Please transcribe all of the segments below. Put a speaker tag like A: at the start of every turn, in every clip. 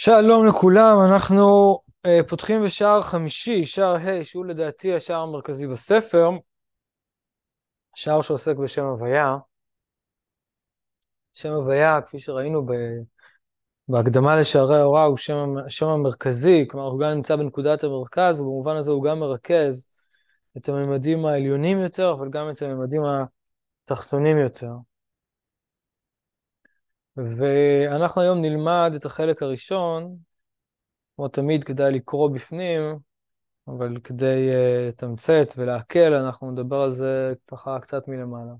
A: שלום לכולם, אנחנו uh, פותחים בשער חמישי, שער ה', שהוא לדעתי השער המרכזי בספר, שער שעוסק בשם הוויה. שם הוויה, כפי שראינו ב, בהקדמה לשערי ההוראה, הוא שם, שם המרכזי, כלומר הוא גם נמצא בנקודת המרכז, ובמובן הזה הוא גם מרכז את הממדים העליונים יותר, אבל גם את הממדים התחתונים יותר. ואנחנו היום נלמד את החלק הראשון, כמו תמיד כדאי לקרוא בפנים, אבל כדי uh, לתמצת ולהקל, אנחנו נדבר על זה ככה קצת מלמעלה.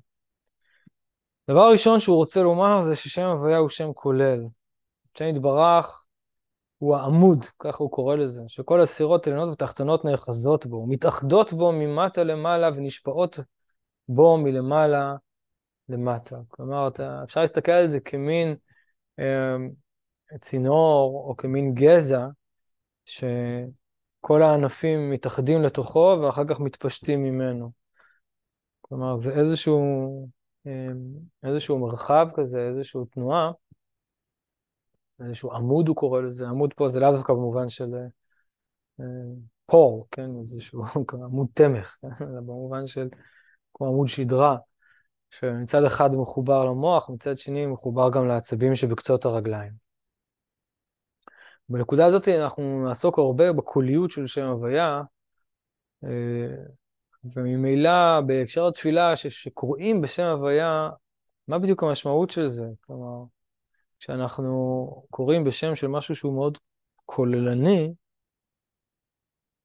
A: דבר ראשון שהוא רוצה לומר זה ששם הוויה הוא שם כולל. שם יתברך הוא העמוד, ככה הוא קורא לזה, שכל הסירות עליונות ותחתונות נאחזות בו, מתאחדות בו ממטה למעלה ונשפעות בו מלמעלה למטה. כלומר, אתה, אפשר להסתכל על זה כמין אה, צינור או כמין גזע, שכל הענפים מתאחדים לתוכו ואחר כך מתפשטים ממנו. כלומר, זה איזשהו, אה, איזשהו מרחב כזה, איזושהי תנועה, איזשהו עמוד הוא קורא לזה, עמוד פה זה לאו דווקא במובן של אה, פור, כן, איזשהו עמוד תמך, כן? אלא במובן של כמו עמוד שדרה. שמצד אחד מחובר למוח, מצד שני מחובר גם לעצבים שבקצות הרגליים. בנקודה הזאת אנחנו נעסוק הרבה בקוליות של שם הוויה, אה, וממילא בהקשר לתפילה שקוראים בשם הוויה, מה בדיוק המשמעות של זה? כלומר, כשאנחנו קוראים בשם של משהו שהוא מאוד כוללני,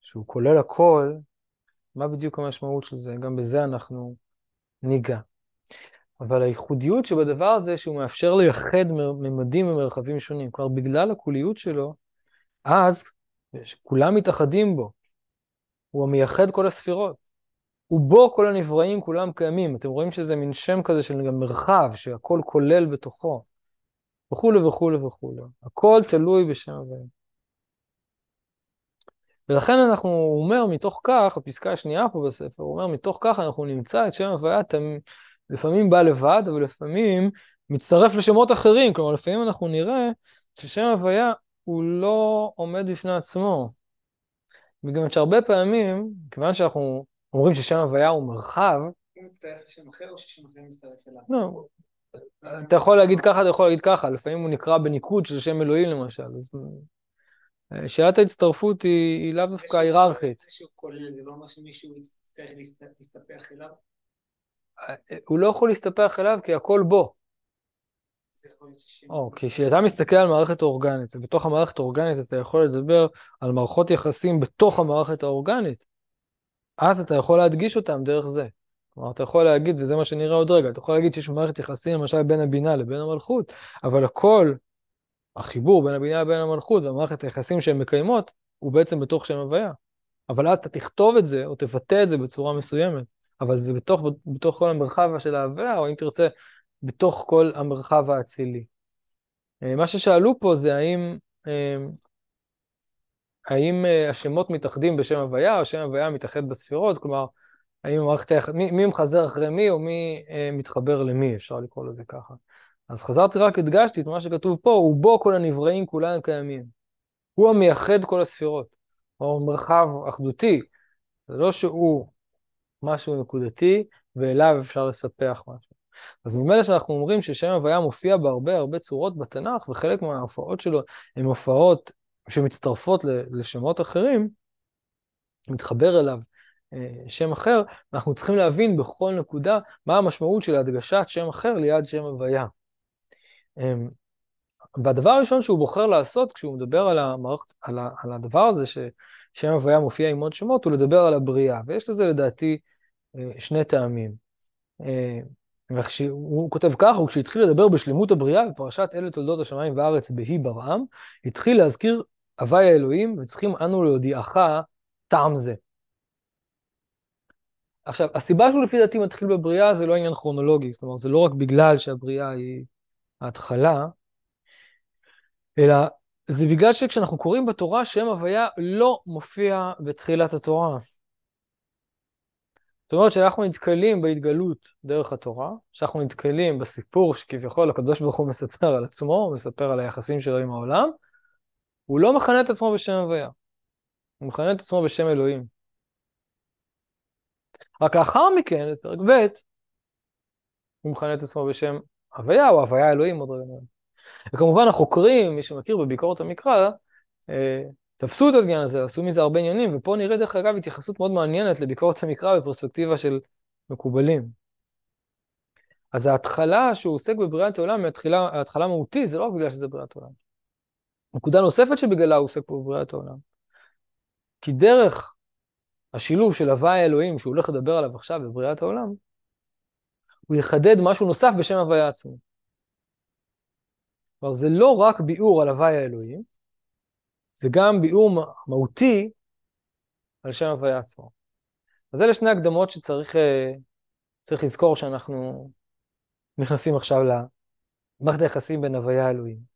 A: שהוא כולל הכל, מה בדיוק המשמעות של זה? גם בזה אנחנו ניגע. אבל הייחודיות שבדבר הזה שהוא מאפשר לייחד ממדים ומרחבים שונים. כלומר, בגלל הקוליות שלו, אז כולם מתאחדים בו. הוא המייחד כל הספירות. ובו כל הנבראים כולם קיימים. אתם רואים שזה מין שם כזה של גם מרחב, שהכל כולל בתוכו. וכולי וכולי וכולי. הכל תלוי בשם הוויה. ולכן אנחנו, הוא אומר מתוך כך, הפסקה השנייה פה בספר, הוא אומר מתוך כך אנחנו נמצא את שם הוויה לפעמים בא לבד, אבל לפעמים מצטרף לשמות אחרים. כלומר, לפעמים אנחנו נראה ששם הוויה הוא לא עומד בפני עצמו. וגם שהרבה פעמים, כיוון שאנחנו אומרים ששם הוויה הוא מרחב, לא, אתה יכול להגיד ככה, אתה יכול להגיד ככה, לפעמים הוא נקרא בניקוד של שם אלוהים למשל. אז אה, שאלת ההצטרפות היא, היא לאו דווקא היררכית. זה שהוא כולל, זה לא אומר שמישהו יצטרך להסתפח אליו? הוא לא יכול להסתפח אליו כי הכל בו. או, כי כשאתה מסתכל על מערכת אורגנית, ובתוך המערכת האורגנית אתה יכול לדבר על מערכות יחסים בתוך המערכת האורגנית, אז אתה יכול להדגיש אותם דרך זה. כלומר, אתה יכול להגיד, וזה מה שנראה עוד רגע, אתה יכול להגיד שיש מערכת יחסים למשל בין הבינה לבין המלכות, אבל הכל, החיבור בין הבינה לבין המלכות והמערכת היחסים שהן מקיימות, הוא בעצם בתוך שם הוויה. אבל אז אתה תכתוב את זה, או תבטא את זה בצורה מסוימת. אבל זה בתוך, בתוך כל המרחב של ההוויה, או אם תרצה, בתוך כל המרחב האצילי. אה, מה ששאלו פה זה האם, אה, האם אה, השמות מתאחדים בשם הוויה, או שם הוויה מתאחד בספירות, כלומר, האם המערכת מי, מי מחזר אחרי מי, או מי מתחבר למי, אפשר לקרוא לזה ככה. אז חזרתי רק, הדגשתי את מה שכתוב פה, ובו כל הנבראים כולם קיימים. הוא המייחד כל הספירות, או מרחב אחדותי. זה לא שהוא משהו נקודתי, ואליו אפשר לספח משהו. אז ממילא שאנחנו אומרים ששם הוויה מופיע בהרבה הרבה צורות בתנ"ך, וחלק מההופעות שלו הן הופעות שמצטרפות לשמות אחרים, מתחבר אליו אה, שם אחר, אנחנו צריכים להבין בכל נקודה מה המשמעות של הדגשת שם אחר ליד שם הוויה. אמ, והדבר הראשון שהוא בוחר לעשות כשהוא מדבר על, המערכת, על, ה, על הדבר הזה ששם הוויה מופיע עם עוד שמות, הוא לדבר על הבריאה. ויש לזה לדעתי שני טעמים. אה, הוא כותב ככה, וכשהתחיל לדבר בשלמות הבריאה בפרשת אלה תולדות השמיים והארץ בהי ברעם, התחיל להזכיר הווי האלוהים, וצריכים אנו להודיעך טעם זה. עכשיו, הסיבה שהוא לפי דעתי מתחיל בבריאה זה לא עניין כרונולוגי, זאת אומרת, זה לא רק בגלל שהבריאה היא ההתחלה, אלא זה בגלל שכשאנחנו קוראים בתורה, שם הוויה לא מופיע בתחילת התורה. זאת אומרת שאנחנו נתקלים בהתגלות דרך התורה, שאנחנו נתקלים בסיפור שכביכול הקדוש ברוך הוא מספר על עצמו, הוא מספר על היחסים שלו עם העולם, הוא לא מכנה את עצמו בשם הוויה, הוא מכנה את עצמו בשם אלוהים. רק לאחר מכן, בפרק ב', הוא מכנה את עצמו בשם הוויה, או הוויה אלוהים, עוד רגע. וכמובן החוקרים, מי שמכיר בביקורת המקרא, אה, תפסו את העניין הזה, עשו מזה הרבה עניינים, ופה נראה דרך אגב התייחסות מאוד מעניינת לביקורת המקרא בפרספקטיבה של מקובלים. אז ההתחלה שהוא עוסק בבריאת העולם היא התחילה, ההתחלה מהותית, זה לא רק בגלל שזה בריאת העולם. נקודה נוספת שבגללה הוא עוסק פה בבריאת העולם. כי דרך השילוב של הוואי האלוהים שהוא הולך לדבר עליו עכשיו בבריאת העולם, הוא יחדד משהו נוסף בשם הוויה עצמו. כלומר, זה לא רק ביאור על הוואי האלוהים, זה גם ביאור מהותי על שם הוויה עצמו. אז אלה שני הקדמות שצריך אה, לזכור שאנחנו נכנסים עכשיו למערכת היחסים בין הוויה לאלוהים.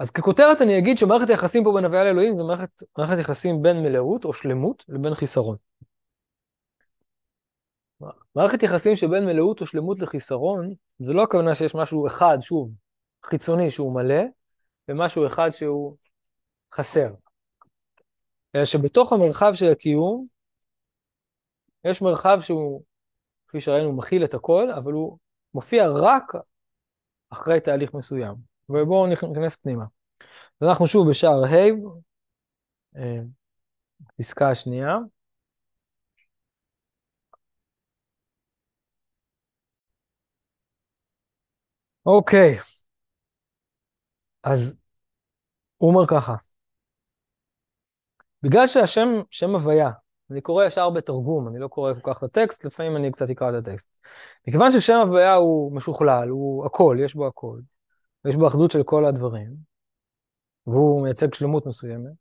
A: אז ככותרת אני אגיד שמערכת היחסים פה בין הוויה לאלוהים זה מערכת, מערכת יחסים בין מלאות או שלמות לבין חיסרון. מערכת יחסים שבין מלאות או שלמות לחיסרון, זה לא הכוונה שיש משהו אחד, שוב, חיצוני שהוא מלא, ומשהו אחד שהוא חסר. אלא שבתוך המרחב של הקיום, יש מרחב שהוא, כפי שראינו, מכיל את הכל, אבל הוא מופיע רק אחרי תהליך מסוים. ובואו ניכנס פנימה. אז אנחנו שוב בשער ה', אה, פסקה השנייה. אוקיי, אז הוא אומר ככה, בגלל שהשם, שם הוויה, אני קורא ישר בתרגום, אני לא קורא כל כך את הטקסט, לפעמים אני קצת אקרא את הטקסט. מכיוון ששם הוויה הוא משוכלל, הוא הכל, יש בו הכל, ויש בו אחדות של כל הדברים, והוא מייצג שלמות מסוימת,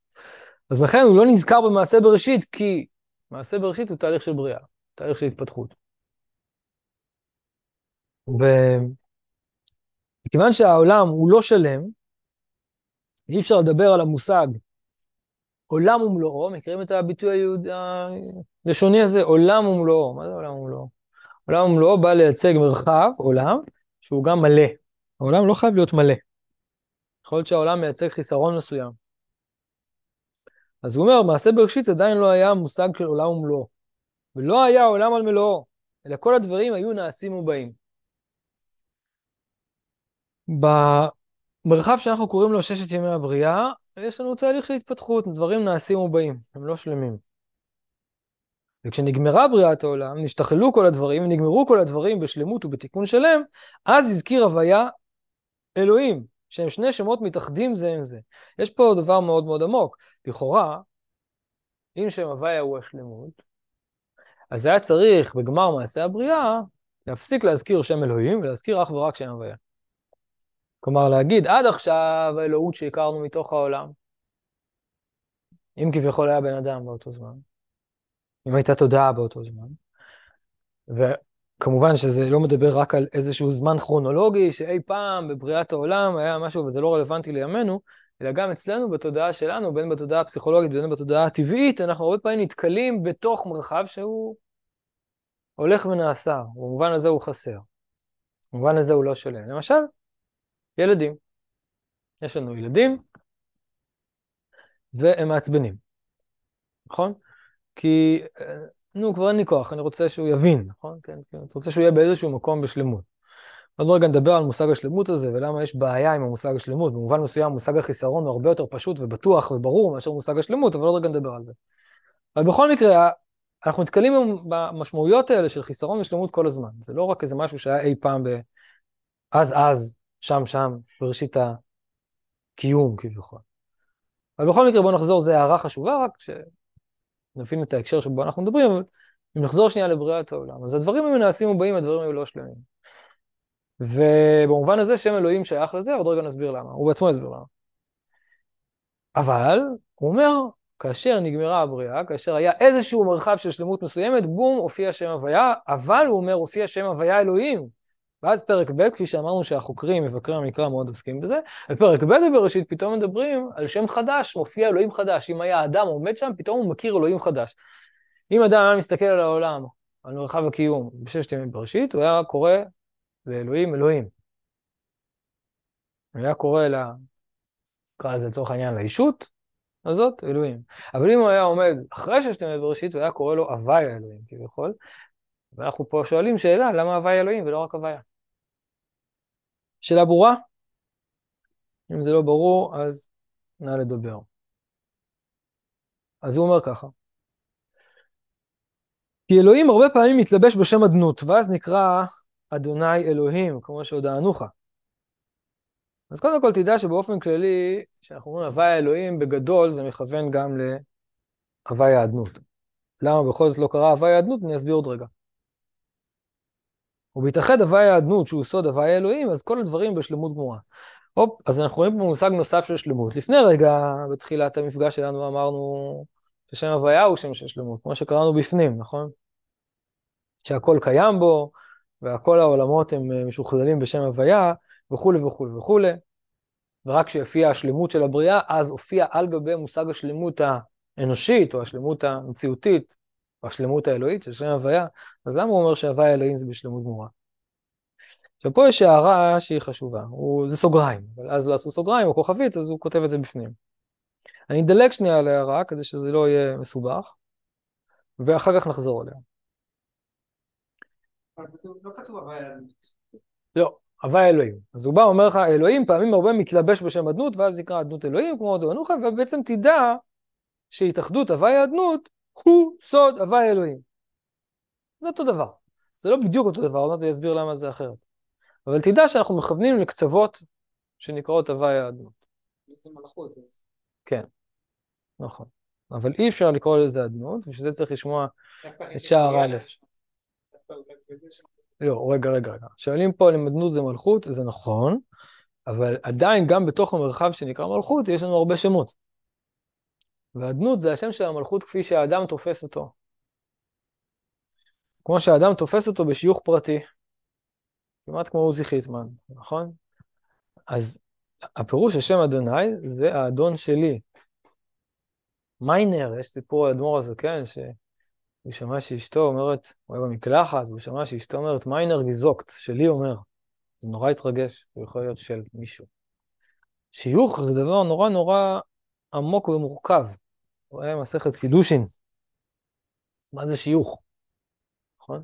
A: אז לכן הוא לא נזכר במעשה בראשית, כי מעשה בראשית הוא תהליך של בריאה, תהליך של התפתחות. ומכיוון שהעולם הוא לא שלם, אי אפשר לדבר על המושג עולם ומלואו, מכירים את הביטוי היהוד... הלשוני הזה? עולם ומלואו. מה זה עולם ומלואו? עולם ומלואו בא לייצג מרחב, עולם, שהוא גם מלא. העולם לא חייב להיות מלא. יכול להיות שהעולם מייצג חיסרון מסוים. אז הוא אומר, מעשה בראשית עדיין לא היה מושג של עולם ומלואו. ולא היה עולם על מלואו, אלא כל הדברים היו נעשים ובאים. במרחב שאנחנו קוראים לו ששת ימי הבריאה, יש לנו תהליך של התפתחות, דברים נעשים ובאים, הם לא שלמים. וכשנגמרה בריאת העולם, נשתחללו כל הדברים, נגמרו כל הדברים בשלמות ובתיקון שלם, אז הזכיר הוויה אלוהים, שהם שני שמות מתאחדים זה עם זה. יש פה דבר מאוד מאוד עמוק. לכאורה, אם שם הוויה הוא השלמות, אז היה צריך בגמר מעשה הבריאה להפסיק להזכיר שם אלוהים ולהזכיר אך ורק שם הוויה. כלומר, להגיד, עד עכשיו האלוהות שהכרנו מתוך העולם, אם כביכול היה בן אדם באותו זמן, אם הייתה תודעה באותו זמן, וכמובן שזה לא מדבר רק על איזשהו זמן כרונולוגי, שאי פעם בבריאת העולם היה משהו וזה לא רלוונטי לימינו, אלא גם אצלנו בתודעה שלנו, בין בתודעה הפסיכולוגית ובין בתודעה הטבעית, אנחנו הרבה פעמים נתקלים בתוך מרחב שהוא הולך ונעשה, במובן הזה הוא חסר. במובן הזה הוא לא שלם. למשל, ילדים. יש לנו ילדים, והם מעצבנים, נכון? כי, אה, נו, כבר אין לי כוח, אני רוצה שהוא יבין, נכון? כן, כן, אני רוצה שהוא יהיה באיזשהו מקום בשלמות. עוד רגע נדבר על מושג השלמות הזה, ולמה יש בעיה עם המושג השלמות. במובן מסוים, מושג החיסרון הוא הרבה יותר פשוט ובטוח וברור מאשר מושג השלמות, אבל עוד רגע נדבר על זה. אבל בכל מקרה, אנחנו נתקלים במשמעויות האלה של חיסרון ושלמות כל הזמן. זה לא רק איזה משהו שהיה אי פעם ב... אז אז, שם שם, בראשית הקיום כביכול. אבל בכל מקרה בואו נחזור, זו הערה חשובה, רק שנבין את ההקשר שבו אנחנו מדברים, אבל אם נחזור שנייה לבריאת העולם. אז הדברים היו נעשים ובאים, הדברים היו לא שלמים. ובמובן הזה שם אלוהים שייך לזה, עוד רגע נסביר למה, הוא בעצמו יסביר למה. אבל, הוא אומר, כאשר נגמרה הבריאה, כאשר היה איזשהו מרחב של שלמות מסוימת, בום, הופיע שם הוויה, אבל הוא אומר, הופיע שם הוויה אלוהים. ואז פרק ב', כפי שאמרנו שהחוקרים, מבקרי המקרא מאוד עוסקים בזה, בפרק ב' בבראשית פתאום מדברים על שם חדש, מופיע אלוהים חדש. אם היה אדם עומד שם, פתאום הוא מכיר אלוהים חדש. אם אדם היה מסתכל על העולם, על מרחב הקיום, בששת ימים בראשית, הוא היה קורא לאלוהים אלוהים. הוא היה קורא נקרא לזה לצורך העניין לישות הזאת, אלוהים. אבל אם הוא היה עומד אחרי ששת ימי בראשית, הוא היה קורא לו הוואי האלוהים כביכול. ואנחנו פה שואלים שאלה, למה הוואי אלוהים ולא רק הוויה? שאלה ברורה? אם זה לא ברור, אז נא לדבר. אז הוא אומר ככה. כי אלוהים הרבה פעמים מתלבש בשם אדנות, ואז נקרא אדוני אלוהים, כמו שהודענוך. אז קודם כל תדע שבאופן כללי, כשאנחנו אומרים הווי האלוהים, בגדול זה מכוון גם להווי האדנות. למה בכל זאת לא קרה הווי האדנות? אני אסביר עוד רגע. ובהתאחד הווי האדנות, שהוא סוד הווי האלוהים, אז כל הדברים בשלמות גמורה. הופ, אז אנחנו רואים פה מושג נוסף של שלמות. לפני רגע, בתחילת המפגש שלנו אמרנו ששם הוויה הוא שם של שלמות, כמו שקראנו בפנים, נכון? שהכל קיים בו, והכל העולמות הם אה, משוכללים בשם הוויה, וכולי וכולי וכולי. ורק כשיופיע השלמות של הבריאה, אז הופיע על גבי מושג השלמות האנושית, או השלמות המציאותית, או השלמות האלוהית של שם הוויה, אז למה הוא אומר שהוויה האלוהים זה בשלמות גמורה? עכשיו פה יש הערה שהיא חשובה, הוא, זה סוגריים, אבל אז לא עשו סוגריים או כוכבית, אז הוא כותב את זה בפנים. אני אדלג שנייה על ההערה כדי שזה לא יהיה מסובך, ואחר כך נחזור אליה.
B: לא כתוב הוויה
A: לא, הוויה אלוהים. אז הוא בא ואומר לך, אלוהים פעמים הרבה מתלבש בשם אדנות, ואז יקרא אדנות אלוהים, כמו עוד אנוכה, ובעצם תדע שהתאחדות הוויה אדנות הוא סוד הוויה אלוהים. זה אותו דבר. זה לא בדיוק אותו דבר, עוד מעט אני אסביר למה זה אחרת. אבל תדע שאנחנו מכוונים לקצוות שנקראות הוויה אדנות.
B: זה מלאכות.
A: כן, נכון. אבל אי אפשר לקרוא לזה אדנות, בשביל זה צריך לשמוע את שער א'. לא, רגע, רגע, רגע. שואלים פה אם אדנות זה מלכות, זה נכון, אבל עדיין גם בתוך המרחב שנקרא מלכות, יש לנו הרבה שמות. ואדנות זה השם של המלכות כפי שהאדם תופס אותו. כמו שהאדם תופס אותו בשיוך פרטי, כמעט כמו עוזי חיטמן, נכון? אז הפירוש של שם אדוני זה האדון שלי. מיינר, יש סיפור על אדמו"ר הזקן, שהוא שמע שאשתו אומרת, הוא היה במקלחת, והוא שמע שאשתו אומרת, מיינר גיזוקט, שלי אומר. זה נורא התרגש, הוא יכול להיות של מישהו. שיוך זה דבר נורא נורא עמוק ומורכב. הוא היה מסכת קידושין. מה זה שיוך? נכון?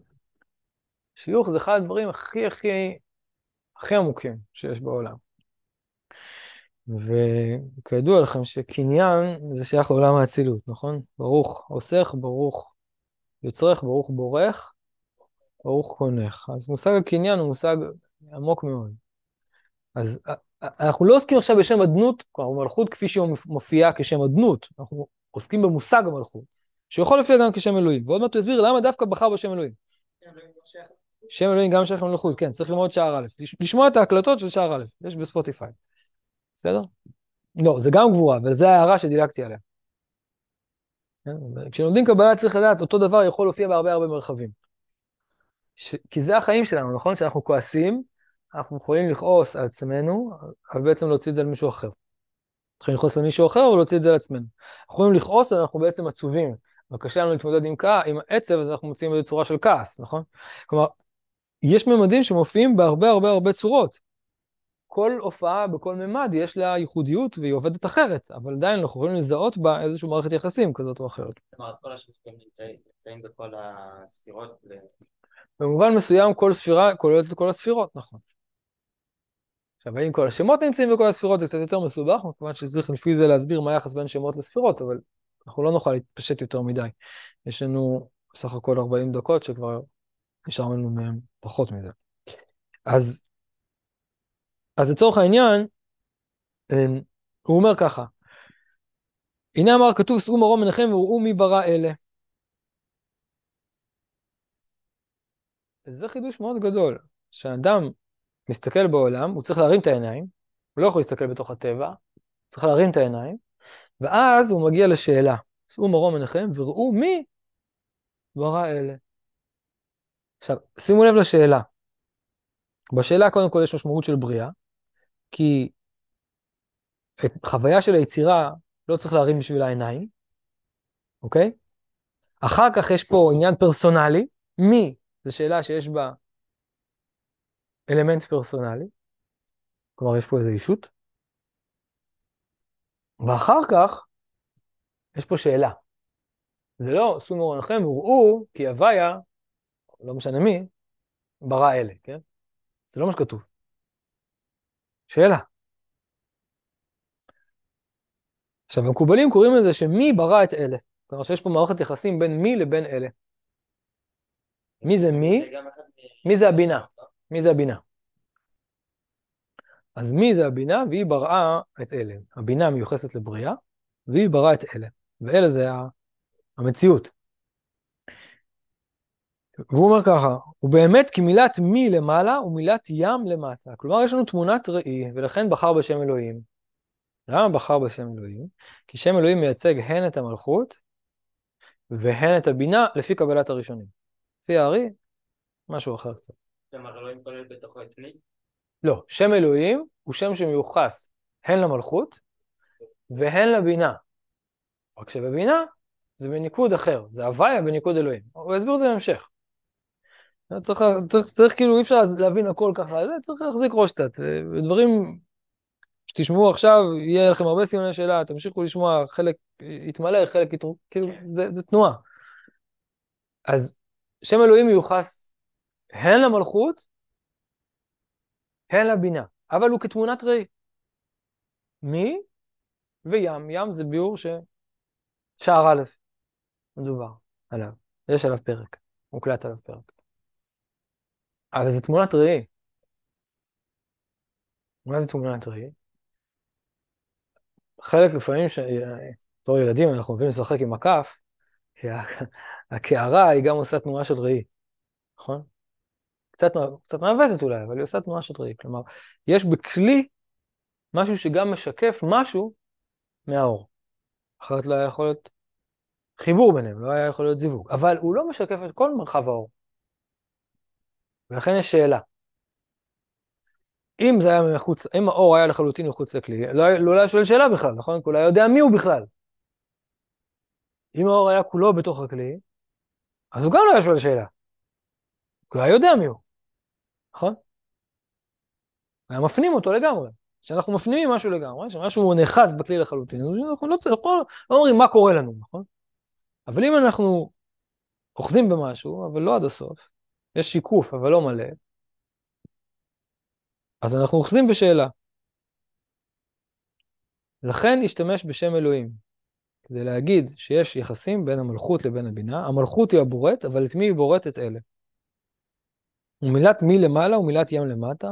A: שיוך זה אחד הדברים הכי הכי הכי עמוקים שיש בעולם. וכידוע לכם שקניין זה שייך לעולם האצילות, נכון? ברוך עושך, ברוך יוצרך, ברוך בורך, ברוך קונך. אז מושג הקניין הוא מושג עמוק מאוד. אז אנחנו לא עוסקים עכשיו בשם אדנות, כלומר מלכות כפי שהיא מופיעה כשם אדנות, אנחנו עוסקים במושג המלכות, שיכול להופיע גם כשם אלוהים. ועוד מעט הוא יסביר למה דווקא בחר בשם אלוהים. שם אלוהים גם שייך למלכות, כן, צריך ללמוד שער א', לשמוע את ההקלטות של שער א', יש בספוטיפיי. בסדר? לא, זה גם גבורה, אבל זו ההערה שדילגתי עליה. כן? כשלומדים קבלה צריך לדעת, אותו דבר יכול להופיע בהרבה הרבה מרחבים. ש... כי זה החיים שלנו, נכון? כשאנחנו כועסים, אנחנו יכולים לכעוס על עצמנו, אבל בעצם להוציא את זה על מישהו אחר. אנחנו יכולים לכעוס על מישהו אחר, אבל להוציא את זה על עצמנו. אנחנו יכולים לכעוס, אבל אנחנו בעצם עצובים. אבל קשה לנו להתמודד עם, כע... עם עצב, אז אנחנו מוצאים איזו צורה של כעס, נכון? כלומר, יש ממדים שמופיעים בהרבה הרבה הרבה צורות. כל הופעה בכל ממד יש לה ייחודיות והיא עובדת אחרת, אבל עדיין אנחנו יכולים לזהות בה איזושהי מערכת יחסים כזאת או אחרת.
B: כלומר, כל השופטים נמצאים בכל הספירות.
A: במובן מסוים כל ספירה כוללת את כל הספירות, נכון. עכשיו, האם כל השמות נמצאים בכל הספירות זה קצת יותר מסובך, כמובן שצריך לפי זה להסביר מה היחס בין שמות לספירות, אבל אנחנו לא נוכל להתפשט יותר מדי. יש לנו בסך הכל 40 דקות שכבר נשאר לנו מהם פחות מזה. אז אז לצורך העניין, אמ, הוא אומר ככה, הנה אמר כתוב שאו מרום מנחם וראו מי ברא אלה. זה חידוש מאוד גדול, שאדם מסתכל בעולם, הוא צריך להרים את העיניים, הוא לא יכול להסתכל בתוך הטבע, צריך להרים את העיניים, ואז הוא מגיע לשאלה, שאו מרום מנחם וראו מי ברא אלה. עכשיו, שימו לב לשאלה. בשאלה קודם כל יש משמעות של בריאה, כי את חוויה של היצירה לא צריך להרים בשביל העיניים, אוקיי? אחר כך יש פה עניין פרסונלי, מי? זו שאלה שיש בה אלמנט פרסונלי, כלומר יש פה איזו אישות. ואחר כך, יש פה שאלה. זה לא סומר עליכם, הוראו כי הוויה, לא משנה מי, ברא אלה, כן? זה לא מה שכתוב. שאלה. עכשיו, המקובלים קוראים לזה שמי ברא את אלה. כלומר שיש פה מערכת יחסים בין מי לבין אלה. מי זה מי? מי זה הבינה? מי זה הבינה? אז מי זה הבינה? והיא בראה את אלה. הבינה מיוחסת לבריאה, והיא בראה את אלה. ואלה זה המציאות. והוא אומר ככה, הוא באמת כי מילת מי למעלה ומילת ים למטה. כלומר, יש לנו תמונת ראי, ולכן בחר בשם אלוהים. למה בחר בשם אלוהים? כי שם אלוהים מייצג הן את המלכות והן את הבינה לפי קבלת הראשונים. לפי הארי, משהו אחר קצת.
B: כלומר, אלוהים כולל בתוכו את מי?
A: לא, שם אלוהים הוא שם שמיוחס הן למלכות והן לבינה. רק שבבינה זה בניקוד אחר, זה הוויה בניקוד אלוהים. הוא יסביר את זה בהמשך. צריך, צריך, צריך כאילו, אי אפשר להבין הכל ככה, זה צריך להחזיק ראש קצת. דברים שתשמעו עכשיו, יהיה לכם הרבה סימני שאלה, תמשיכו לשמוע, חלק יתמלא, חלק יתרוק, כאילו, זה, זה תנועה. אז שם אלוהים מיוחס הן למלכות, הן לבינה, אבל הוא כתמונת ראי. מי וים, ים זה ביאור ששער א', מדובר עליו, יש עליו פרק, מוקלט עליו פרק. אבל זה תמונת ראי. מה זה תמונת ראי? חלק לפעמים, בתור ילדים אנחנו אוהבים לשחק עם הכף, כי הקערה היא גם עושה תנועה של ראי, נכון? קצת, קצת מעוותת אולי, אבל היא עושה תנועה ראי. כלומר, יש בכלי משהו שגם משקף משהו מהאור. אחרת לא היה יכול להיות חיבור ביניהם, לא היה יכול להיות זיווג. אבל הוא לא משקף את כל מרחב האור. ולכן יש שאלה. אם זה היה מחוץ, אם האור היה לחלוטין מחוץ לכלי, לא, לא היה שואל שאלה בכלל, נכון? כי הוא לא היה יודע מי הוא בכלל. אם האור היה כולו בתוך הכלי, אז הוא גם לא היה שואל שאלה. כי הוא היה יודע מי הוא, נכון? היה מפנים אותו לגמרי. כשאנחנו מפנימים משהו לגמרי, שמשהו נאחז בכלי לחלוטין, אנחנו לא, לא, לא אומרים מה קורה לנו, נכון? אבל אם אנחנו אוחזים במשהו, אבל לא עד הסוף, יש שיקוף, אבל לא מלא, אז אנחנו אוחזים בשאלה. לכן השתמש בשם אלוהים, כדי להגיד שיש יחסים בין המלכות לבין הבינה. המלכות היא הבורט, אבל את מי היא בורט? את אלה. ומילת מי למעלה ומילת ים למטה,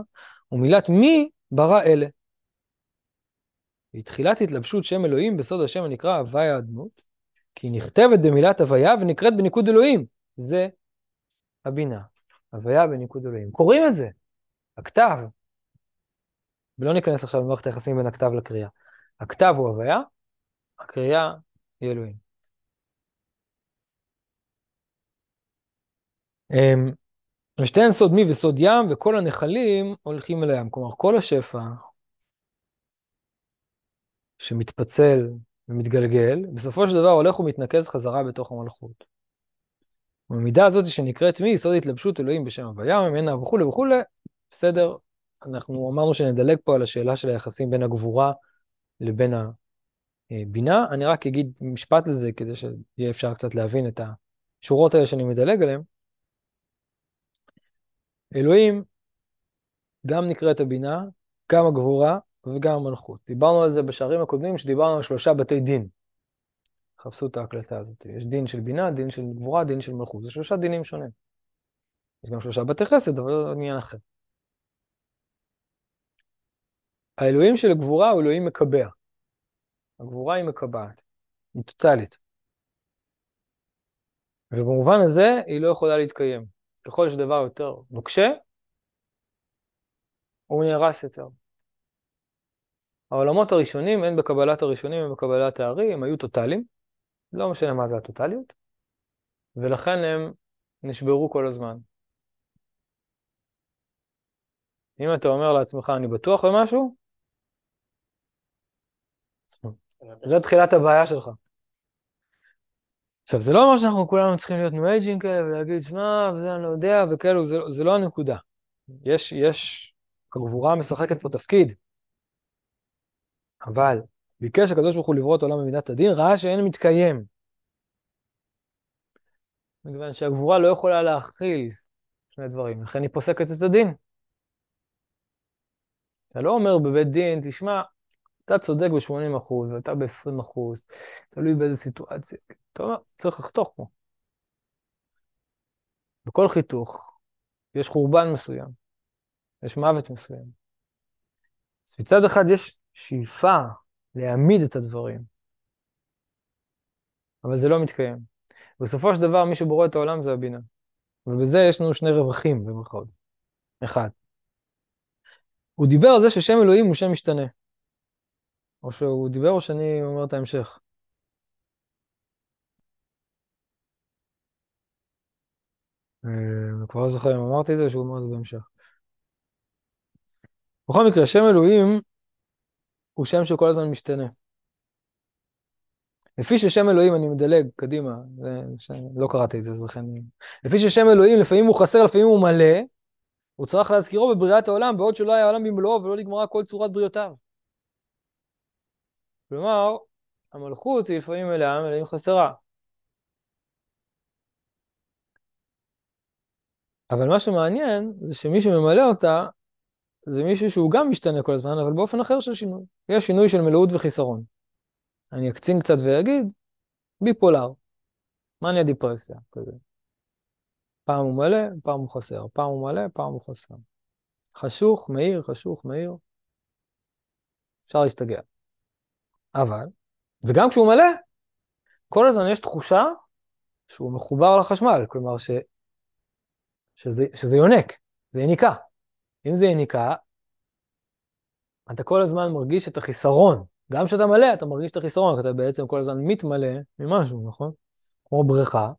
A: ומילת מי ברא אלה. בתחילת התלבשות שם אלוהים בסוד השם הנקרא הוויה הדמות, כי היא נכתבת במילת הוויה ונקראת בניקוד אלוהים. זה הבינה. הוויה בניקוד אלוהים. קוראים את זה, הכתב. ולא ניכנס עכשיו למערכת היחסים בין הכתב לקריאה. הכתב הוא הוויה, הקריאה היא אלוהים. ושתיהן סוד מי וסוד ים, וכל הנחלים הולכים אל הים. כלומר, כל השפע שמתפצל ומתגלגל, בסופו של דבר הולך ומתנקז חזרה בתוך המלכות. במידה הזאת שנקראת מי, יסוד התלבשות אלוהים בשם הוויה, ממנה וכולי וכולי, בסדר, אנחנו אמרנו שנדלג פה על השאלה של היחסים בין הגבורה לבין הבינה. אני רק אגיד משפט לזה, כדי שיהיה אפשר קצת להבין את השורות האלה שאני מדלג עליהן. אלוהים גם נקראת הבינה, גם הגבורה וגם המלכות. דיברנו על זה בשערים הקודמים, שדיברנו על שלושה בתי דין. חפשו את ההקלטה הזאת. יש דין של בינה, דין של גבורה, דין של מלכות. זה שלושה דינים שונים. יש גם שלושה בתי חסד, אבל זה עניין אחר. האלוהים של הגבורה הוא אלוהים מקבע. הגבורה היא מקבעת, היא טוטאלית. ובמובן הזה היא לא יכולה להתקיים. ככל שדבר יותר נוקשה, הוא נהרס יותר. העולמות הראשונים, הן בקבלת הראשונים הן בקבלת הארי, הם היו טוטאליים, לא משנה מה זה הטוטאליות, ולכן הם נשברו כל הזמן. אם אתה אומר לעצמך, אני בטוח במשהו, זה תחילת הבעיה שלך. עכשיו, זה לא אומר שאנחנו כולנו צריכים להיות new aging כאלה ולהגיד, שמע, וזה אני לא יודע, וכאלו, זה, זה לא הנקודה. יש, יש, הגבורה משחקת פה תפקיד, אבל ביקש הקדוש ברוך הוא לברוא את העולם במידת הדין, ראה שאין מתקיים. מכיוון שהגבורה לא יכולה להכיל שני דברים, לכן היא פוסקת את הדין. אתה לא אומר בבית דין, תשמע, אתה צודק ב-80 אחוז, ואתה ב-20 אחוז, תלוי באיזה סיטואציה. אתה אומר, צריך לחתוך פה. בכל חיתוך יש חורבן מסוים, יש מוות מסוים. אז מצד אחד יש שאיפה להעמיד את הדברים, אבל זה לא מתקיים. בסופו של דבר, מי שבורא את העולם זה הבינה. ובזה יש לנו שני רווחים, במירכאות. אחד, הוא דיבר על זה ששם אלוהים הוא שם משתנה. או שהוא דיבר או שאני אומר את ההמשך? אה, אני כבר לא זוכר אם אמרתי את זה שהוא אומר את זה בהמשך. בכל מקרה, שם אלוהים הוא שם שכל הזמן משתנה. לפי ששם אלוהים, אני מדלג קדימה, זה, ש... לא קראתי את זה, אז לכן... לפי ששם אלוהים, לפעמים הוא חסר, לפעמים הוא מלא, הוא צריך להזכירו בבריאת העולם, בעוד שלא היה העולם במלואו ולא נגמרה כל צורת בריאותיו. כלומר, המלכות היא לפעמים מלאה, לפעמים חסרה. אבל מה שמעניין זה שמי שממלא אותה זה מישהו שהוא גם משתנה כל הזמן, אבל באופן אחר של שינוי. יש שינוי של מלאות וחיסרון. אני אקצין קצת ואגיד, ביפולר, מניה דיפרסיה, כזה. פעם הוא מלא, פעם הוא חסר, פעם הוא מלא, פעם הוא חסר. חשוך, מהיר, חשוך, מהיר. אפשר להסתגר. אבל, וגם כשהוא מלא, כל הזמן יש תחושה שהוא מחובר לחשמל, כלומר ש, שזה, שזה יונק, זה יניקה. אם זה יניקה, אתה כל הזמן מרגיש את החיסרון. גם כשאתה מלא, אתה מרגיש את החיסרון, כי אתה בעצם כל הזמן מתמלא ממשהו, נכון? כמו בריכה,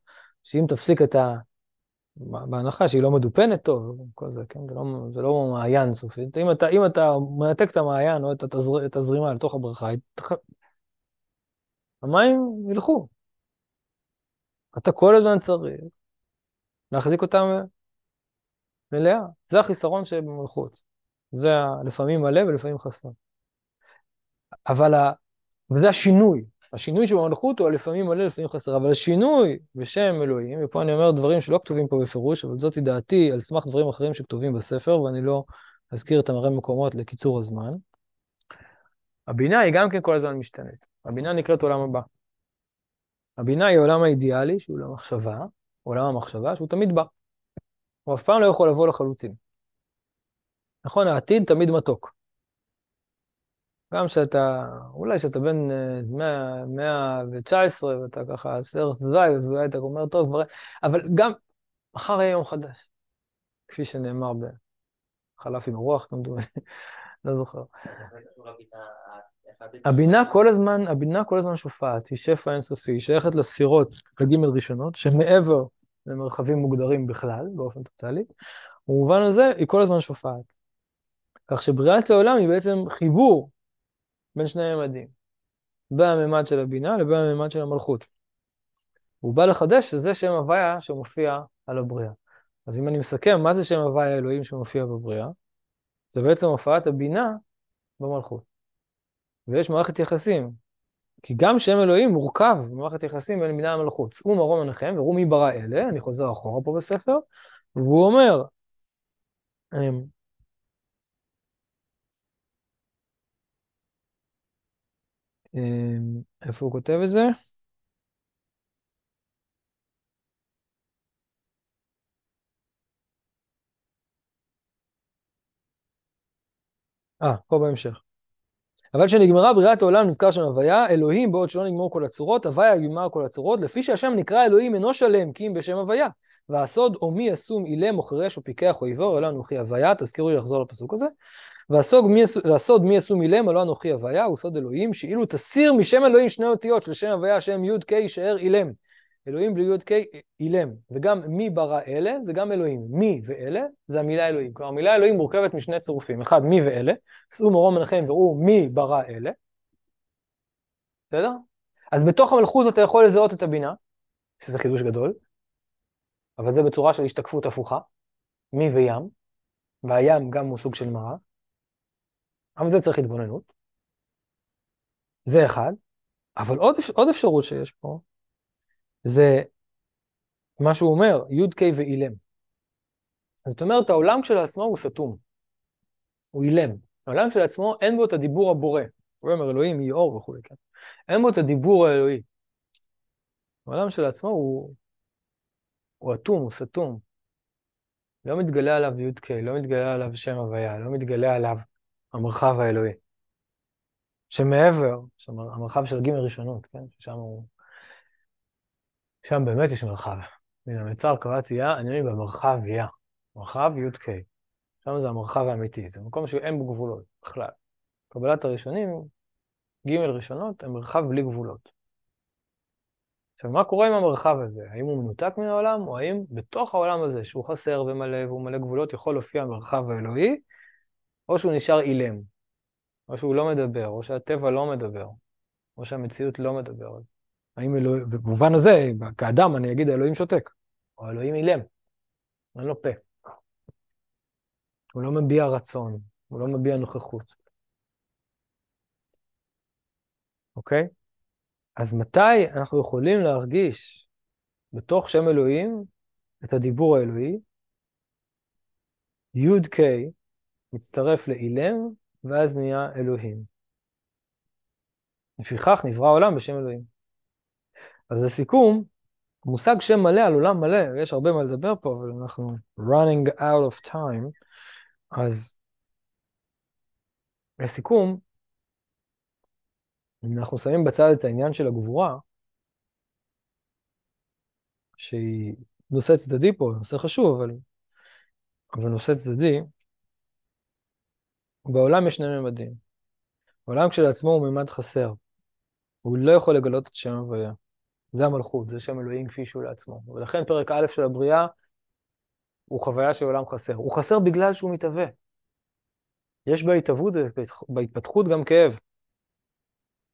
A: שאם תפסיק את ה... בהנחה שהיא לא מדופנת טוב, כל זה, כן? זה לא, זה לא מעיין סופית. אם אתה, אם אתה מנתק את המעיין או את, התזר, את הזרימה לתוך הבריכה, המים ילכו. אתה כל הזמן צריך להחזיק אותם מלאה. זה החיסרון שבמלכות. זה לפעמים מלא ולפעמים חסר. אבל ה... וזה השינוי. השינוי שבמלכות הוא לפעמים מלא, לפעמים חסר, אבל השינוי בשם אלוהים, ופה אני אומר דברים שלא כתובים פה בפירוש, אבל זאתי דעתי על סמך דברים אחרים שכתובים בספר, ואני לא אזכיר את המראה מקומות לקיצור הזמן. הבינה היא גם כן כל הזמן משתנית. הבינה נקראת עולם הבא. הבינה היא העולם האידיאלי, שהוא עולם המחשבה, עולם המחשבה, שהוא תמיד בא. הוא אף פעם לא יכול לבוא לחלוטין. נכון, העתיד תמיד מתוק. גם שאתה, אולי שאתה בן 100, אה, 119 ואתה ככה סרט זווי, אז אולי אתה אומר, טוב, כבר... אבל גם מחר יהיה יום חדש, כפי שנאמר בחלף עם הרוח, כמדומני, לא זוכר. הבינה כל הזמן, הבינה כל הזמן שופעת, היא שפע אינסופי, היא שייכת לספירות, לג' ראשונות, שמעבר למרחבים מוגדרים בכלל, באופן טוטאלי, במובן הזה היא כל הזמן שופעת. כך שבריאת העולם היא בעצם חיבור בין שני ממדים, בממד של הבינה לבין הממד של המלכות. הוא בא לחדש שזה שם הוויה שמופיע על הבריאה. אז אם אני מסכם, מה זה שם הוויה אלוהים שמופיע בבריאה? זה בעצם הופעת הבינה במלכות. ויש מערכת יחסים, כי גם שם אלוהים מורכב במערכת יחסים בין בינה למלכות. צאו מרום עיניכם וראו מי ברא אלה, אני חוזר אחורה פה בספר, והוא אומר, איפה הוא כותב את זה? אה, פה בהמשך. אבל כשנגמרה בריאת העולם נזכר שם הוויה, אלוהים בעוד שלא נגמור כל הצורות, הוויה יגמר כל הצורות, לפי שהשם נקרא אלוהים אינו שלם, כי אם בשם הוויה. והסוד או מי ישום אילם או חירש או פיקח או עיוור, אלא אנוכי הוויה, תזכירו לי לחזור לפסוק הזה. והסוד מי ישום אילם, אלא אנוכי הוויה, הוא סוד אלוהים, שאילו תסיר משם אלוהים שני אותיות של שם הוויה, שם י"ק יישאר אילם. אלוהים בלי י"ק אילם. וגם מי ברא אלה, זה גם אלוהים. מי ואלה, זה המילה אלוהים. כלומר, המילה אלוהים מורכבת משני צירופים. אחד, מי ואלה, שאו מרום מנחם וראו מי ברא אלה. בסדר? אז בתוך המלכות אתה יכול לזהות את הבינה, שזה חידוש גדול, אבל זה בצורה של השתקפות הפוכה, מי וים, והים גם הוא סוג של מראה, אבל זה צריך התבוננות. זה אחד. אבל עוד, עוד אפשרות שיש פה, זה מה שהוא אומר, י"ק ואילם. זאת אומרת, העולם כשלעצמו הוא סתום. הוא אילם. העולם כשלעצמו אין בו את הדיבור הבורא. הוא אומר אלוהים יהיה אור וכולי, כן? אין בו את הדיבור האלוהי. העולם כשלעצמו הוא, הוא אטום, הוא סתום. לא מתגלה עליו י"ק, לא מתגלה עליו שם הוויה, לא מתגלה עליו המרחב האלוהי. שמעבר, המרחב של ג' ראשונות, כן? ששם הוא... שם באמת יש מרחב. מן המצר קראתי יא, אני אומר במרחב יא. מרחב י"ק. שם זה המרחב האמיתי, זה מקום שאין בו גבולות בכלל. קבלת הראשונים, ג' ראשונות, הם מרחב בלי גבולות. עכשיו, מה קורה עם המרחב הזה? האם הוא מנותק מן העולם, או האם בתוך העולם הזה, שהוא חסר ומלא והוא מלא גבולות, יכול להופיע המרחב האלוהי, או שהוא נשאר אילם, או שהוא לא מדבר, או שהטבע לא מדבר, או שהמציאות לא מדברת. האם אלוהים, במובן הזה, כאדם אני אגיד האלוהים שותק, או האלוהים אילם, אין לו פה. הוא לא מביע רצון, הוא לא מביע נוכחות. אוקיי? אז מתי אנחנו יכולים להרגיש בתוך שם אלוהים את הדיבור האלוהי? י"ק מצטרף לאילם, ואז נהיה אלוהים. לפיכך נברא העולם בשם אלוהים. אז לסיכום, מושג שם מלא על עולם מלא, ויש הרבה מה לדבר פה, אבל אנחנו running out of time, אז לסיכום, אם אנחנו שמים בצד את העניין של הגבורה, שהיא נושא צדדי פה, נושא חשוב, אבל, אבל נושא צדדי, בעולם יש שני ממדים. העולם כשלעצמו הוא ממד חסר. הוא לא יכול לגלות את שם הוויה. זה המלכות, זה שם אלוהים כפי שהוא לעצמו. ולכן פרק א' של הבריאה הוא חוויה של עולם חסר. הוא חסר בגלל שהוא מתהווה. יש בהתהוות, בהתפתחות גם כאב.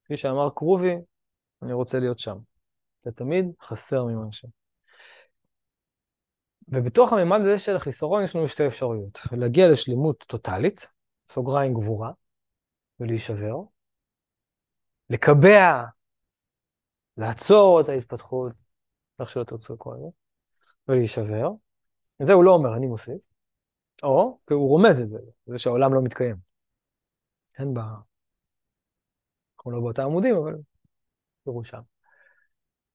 A: כפי שאמר קרובי, אני רוצה להיות שם. זה תמיד חסר ממשהו. ובתוך הממד הזה של החיסרון יש לנו שתי אפשרויות. להגיע לשלמות טוטאלית, סוגריים גבורה, ולהישבר, לקבע, לעצור את ההתפתחות, איך שלא תרצו לקרוא לזה, ולהישבר. זה הוא לא אומר, אני מוסיף. או, כי הוא רומז את זה, זה שהעולם לא מתקיים. אין בה... אנחנו לא באותם עמודים, אבל תראו שם.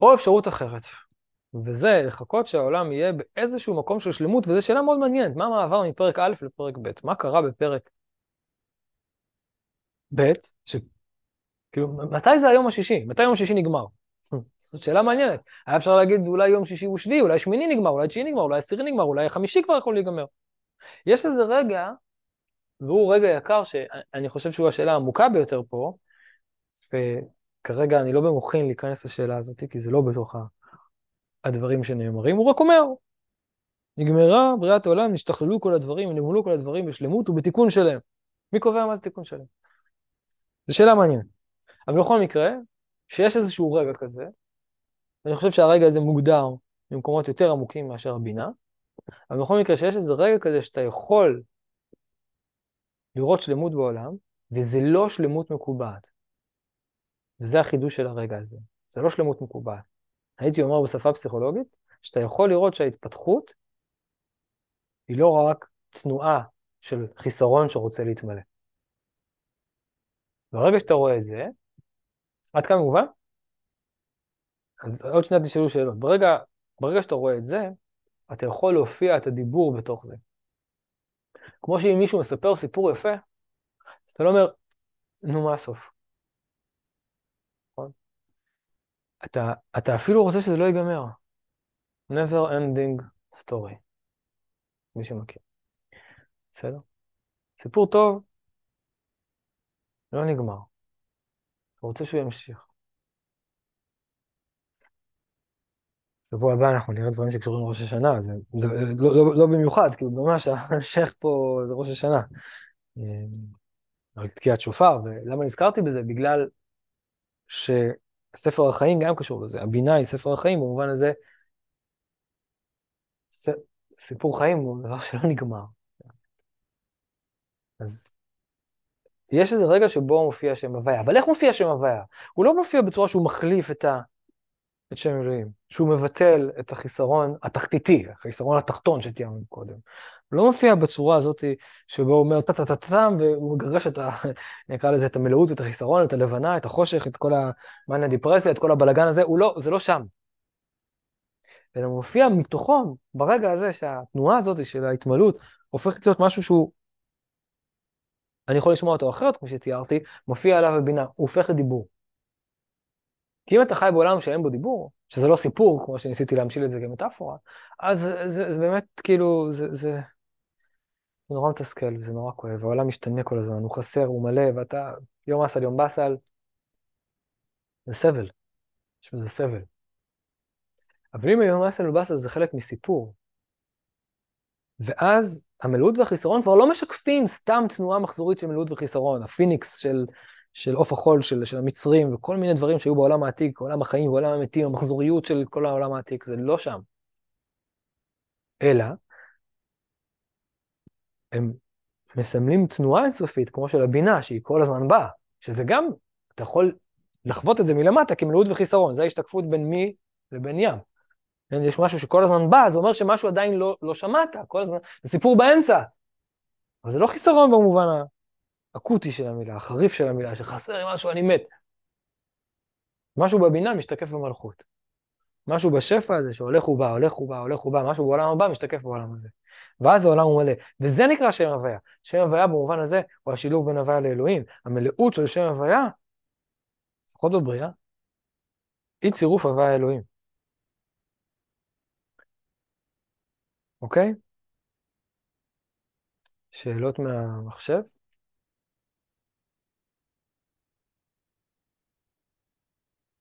A: או אפשרות אחרת, וזה לחכות שהעולם יהיה באיזשהו מקום של שלמות, וזו שאלה מאוד מעניינת, מה המעבר מפרק א' לפרק ב'? מה קרה בפרק ב', ש... כאילו, מתי זה היום השישי? מתי יום השישי נגמר? זאת שאלה מעניינת. היה אפשר להגיד אולי יום שישי הוא שביעי, אולי שמיני נגמר, אולי תשיעי נגמר, אולי עשירי נגמר, אולי חמישי כבר יכול להיגמר. יש איזה רגע, והוא רגע יקר, שאני חושב שהוא השאלה העמוקה ביותר פה, וכרגע אני לא במוחין להיכנס לשאלה הזאת, כי זה לא בתוך הדברים שנאמרים, הוא רק אומר, נגמרה בריאת העולם, נשתכללו כל הדברים, נגמלו כל הדברים בשלמות ובתיקון שלם. מי קובע מה זה תיקון שלם? זו שאלה מעניינת. אבל בכל מקרה, שיש איזשהו רגע כזה, ואני חושב שהרגע הזה מוגדר במקומות יותר עמוקים מאשר הבינה, אבל בכל מקרה שיש איזה רגע כזה שאתה יכול לראות שלמות בעולם, וזה לא שלמות מקובעת. וזה החידוש של הרגע הזה. זה לא שלמות מקובעת. הייתי אומר בשפה פסיכולוגית, שאתה יכול לראות שההתפתחות היא לא רק תנועה של חיסרון שרוצה להתמלא. ברגע שאתה רואה את זה, עד כאן מובן? אז עוד שניה תשאלו שאלות. ברגע, ברגע שאתה רואה את זה, אתה יכול להופיע את הדיבור בתוך זה. כמו שאם מישהו מספר סיפור יפה, אז אתה לא אומר, נו, מה הסוף? נכון? אתה, אתה אפילו רוצה שזה לא ייגמר. never ending story, מי שמכיר. בסדר? סיפור טוב לא נגמר. אתה רוצה שהוא ימשיך. שבוע הבא אנחנו נראה דברים שקשורים לראש השנה, זה, זה לא, לא, לא במיוחד, כאילו ממש ההמשך פה זה ראש השנה. אבל תקיעת שופר, ולמה נזכרתי בזה? בגלל שספר החיים גם קשור לזה. הבינה היא ספר החיים, במובן הזה, ס, סיפור חיים הוא דבר שלא נגמר. אז יש איזה רגע שבו מופיע שם הוויה, אבל איך מופיע שם הוויה? הוא לא מופיע בצורה שהוא מחליף את, ה... את שם אלוהים, שהוא מבטל את החיסרון התחתיתי, החיסרון התחתון שתיארנו קודם. לא מופיע בצורה הזאת שבו הוא אומר טה-טה-טה-טם, והוא מגרש את ה... נקרא לזה את המלאות, את החיסרון, את הלבנה, את החושך, את כל המאניה דיפרסיה, את כל הבלגן הזה, הוא לא, זה לא שם. אלא מופיע מתוכו, ברגע הזה שהתנועה הזאת של ההתמלאות הופכת להיות משהו שהוא אני יכול לשמוע אותו אחרת, כמו שתיארתי, מופיע עליו הבינה, הוא הופך לדיבור. כי אם אתה חי בעולם שאין בו דיבור, שזה לא סיפור, כמו שניסיתי להמשיל את זה כמטאפורה, אז זה, זה, זה באמת כאילו, זה, זה, זה נורא מתסכל וזה נורא כואב, העולם משתנה כל הזמן, הוא חסר, הוא מלא, ואתה יום אסל, יום באסל, זה סבל, יש בזה סבל. אבל אם יום אסל ובאסל זה חלק מסיפור, ואז המלאות והחיסרון כבר לא משקפים סתם תנועה מחזורית של מלאות וחיסרון, הפיניקס של, של עוף החול של, של המצרים, וכל מיני דברים שהיו בעולם העתיק, עולם החיים ועולם המתים, המחזוריות של כל העולם העתיק, זה לא שם. אלא, הם מסמלים תנועה אינסופית, כמו של הבינה, שהיא כל הזמן באה, שזה גם, אתה יכול לחוות את זה מלמטה כמלאות וחיסרון, זה ההשתקפות בין מי לבין ים. כן, יש משהו שכל הזמן בא, זה אומר שמשהו עדיין לא, לא שמעת, כל הזמן, זה סיפור באמצע. אבל זה לא חיסרון במובן האקוטי של המילה, החריף של המילה, שחסר לי משהו, אני מת. משהו בבינה משתקף במלכות. משהו בשפע הזה שהולך ובא, הולך ובא, הולך ובא, משהו בעולם הבא משתקף בעולם הזה. ואז העולם הוא מלא. וזה נקרא שם הוויה. שם הוויה במובן הזה הוא השילוב בין הוויה לאלוהים. המלאות של שם הוויה, לפחות בבריאה, היא צירוף הוויה אלוהים. אוקיי? שאלות מהמחשב?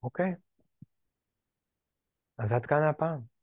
A: אוקיי. אז עד כאן הפעם.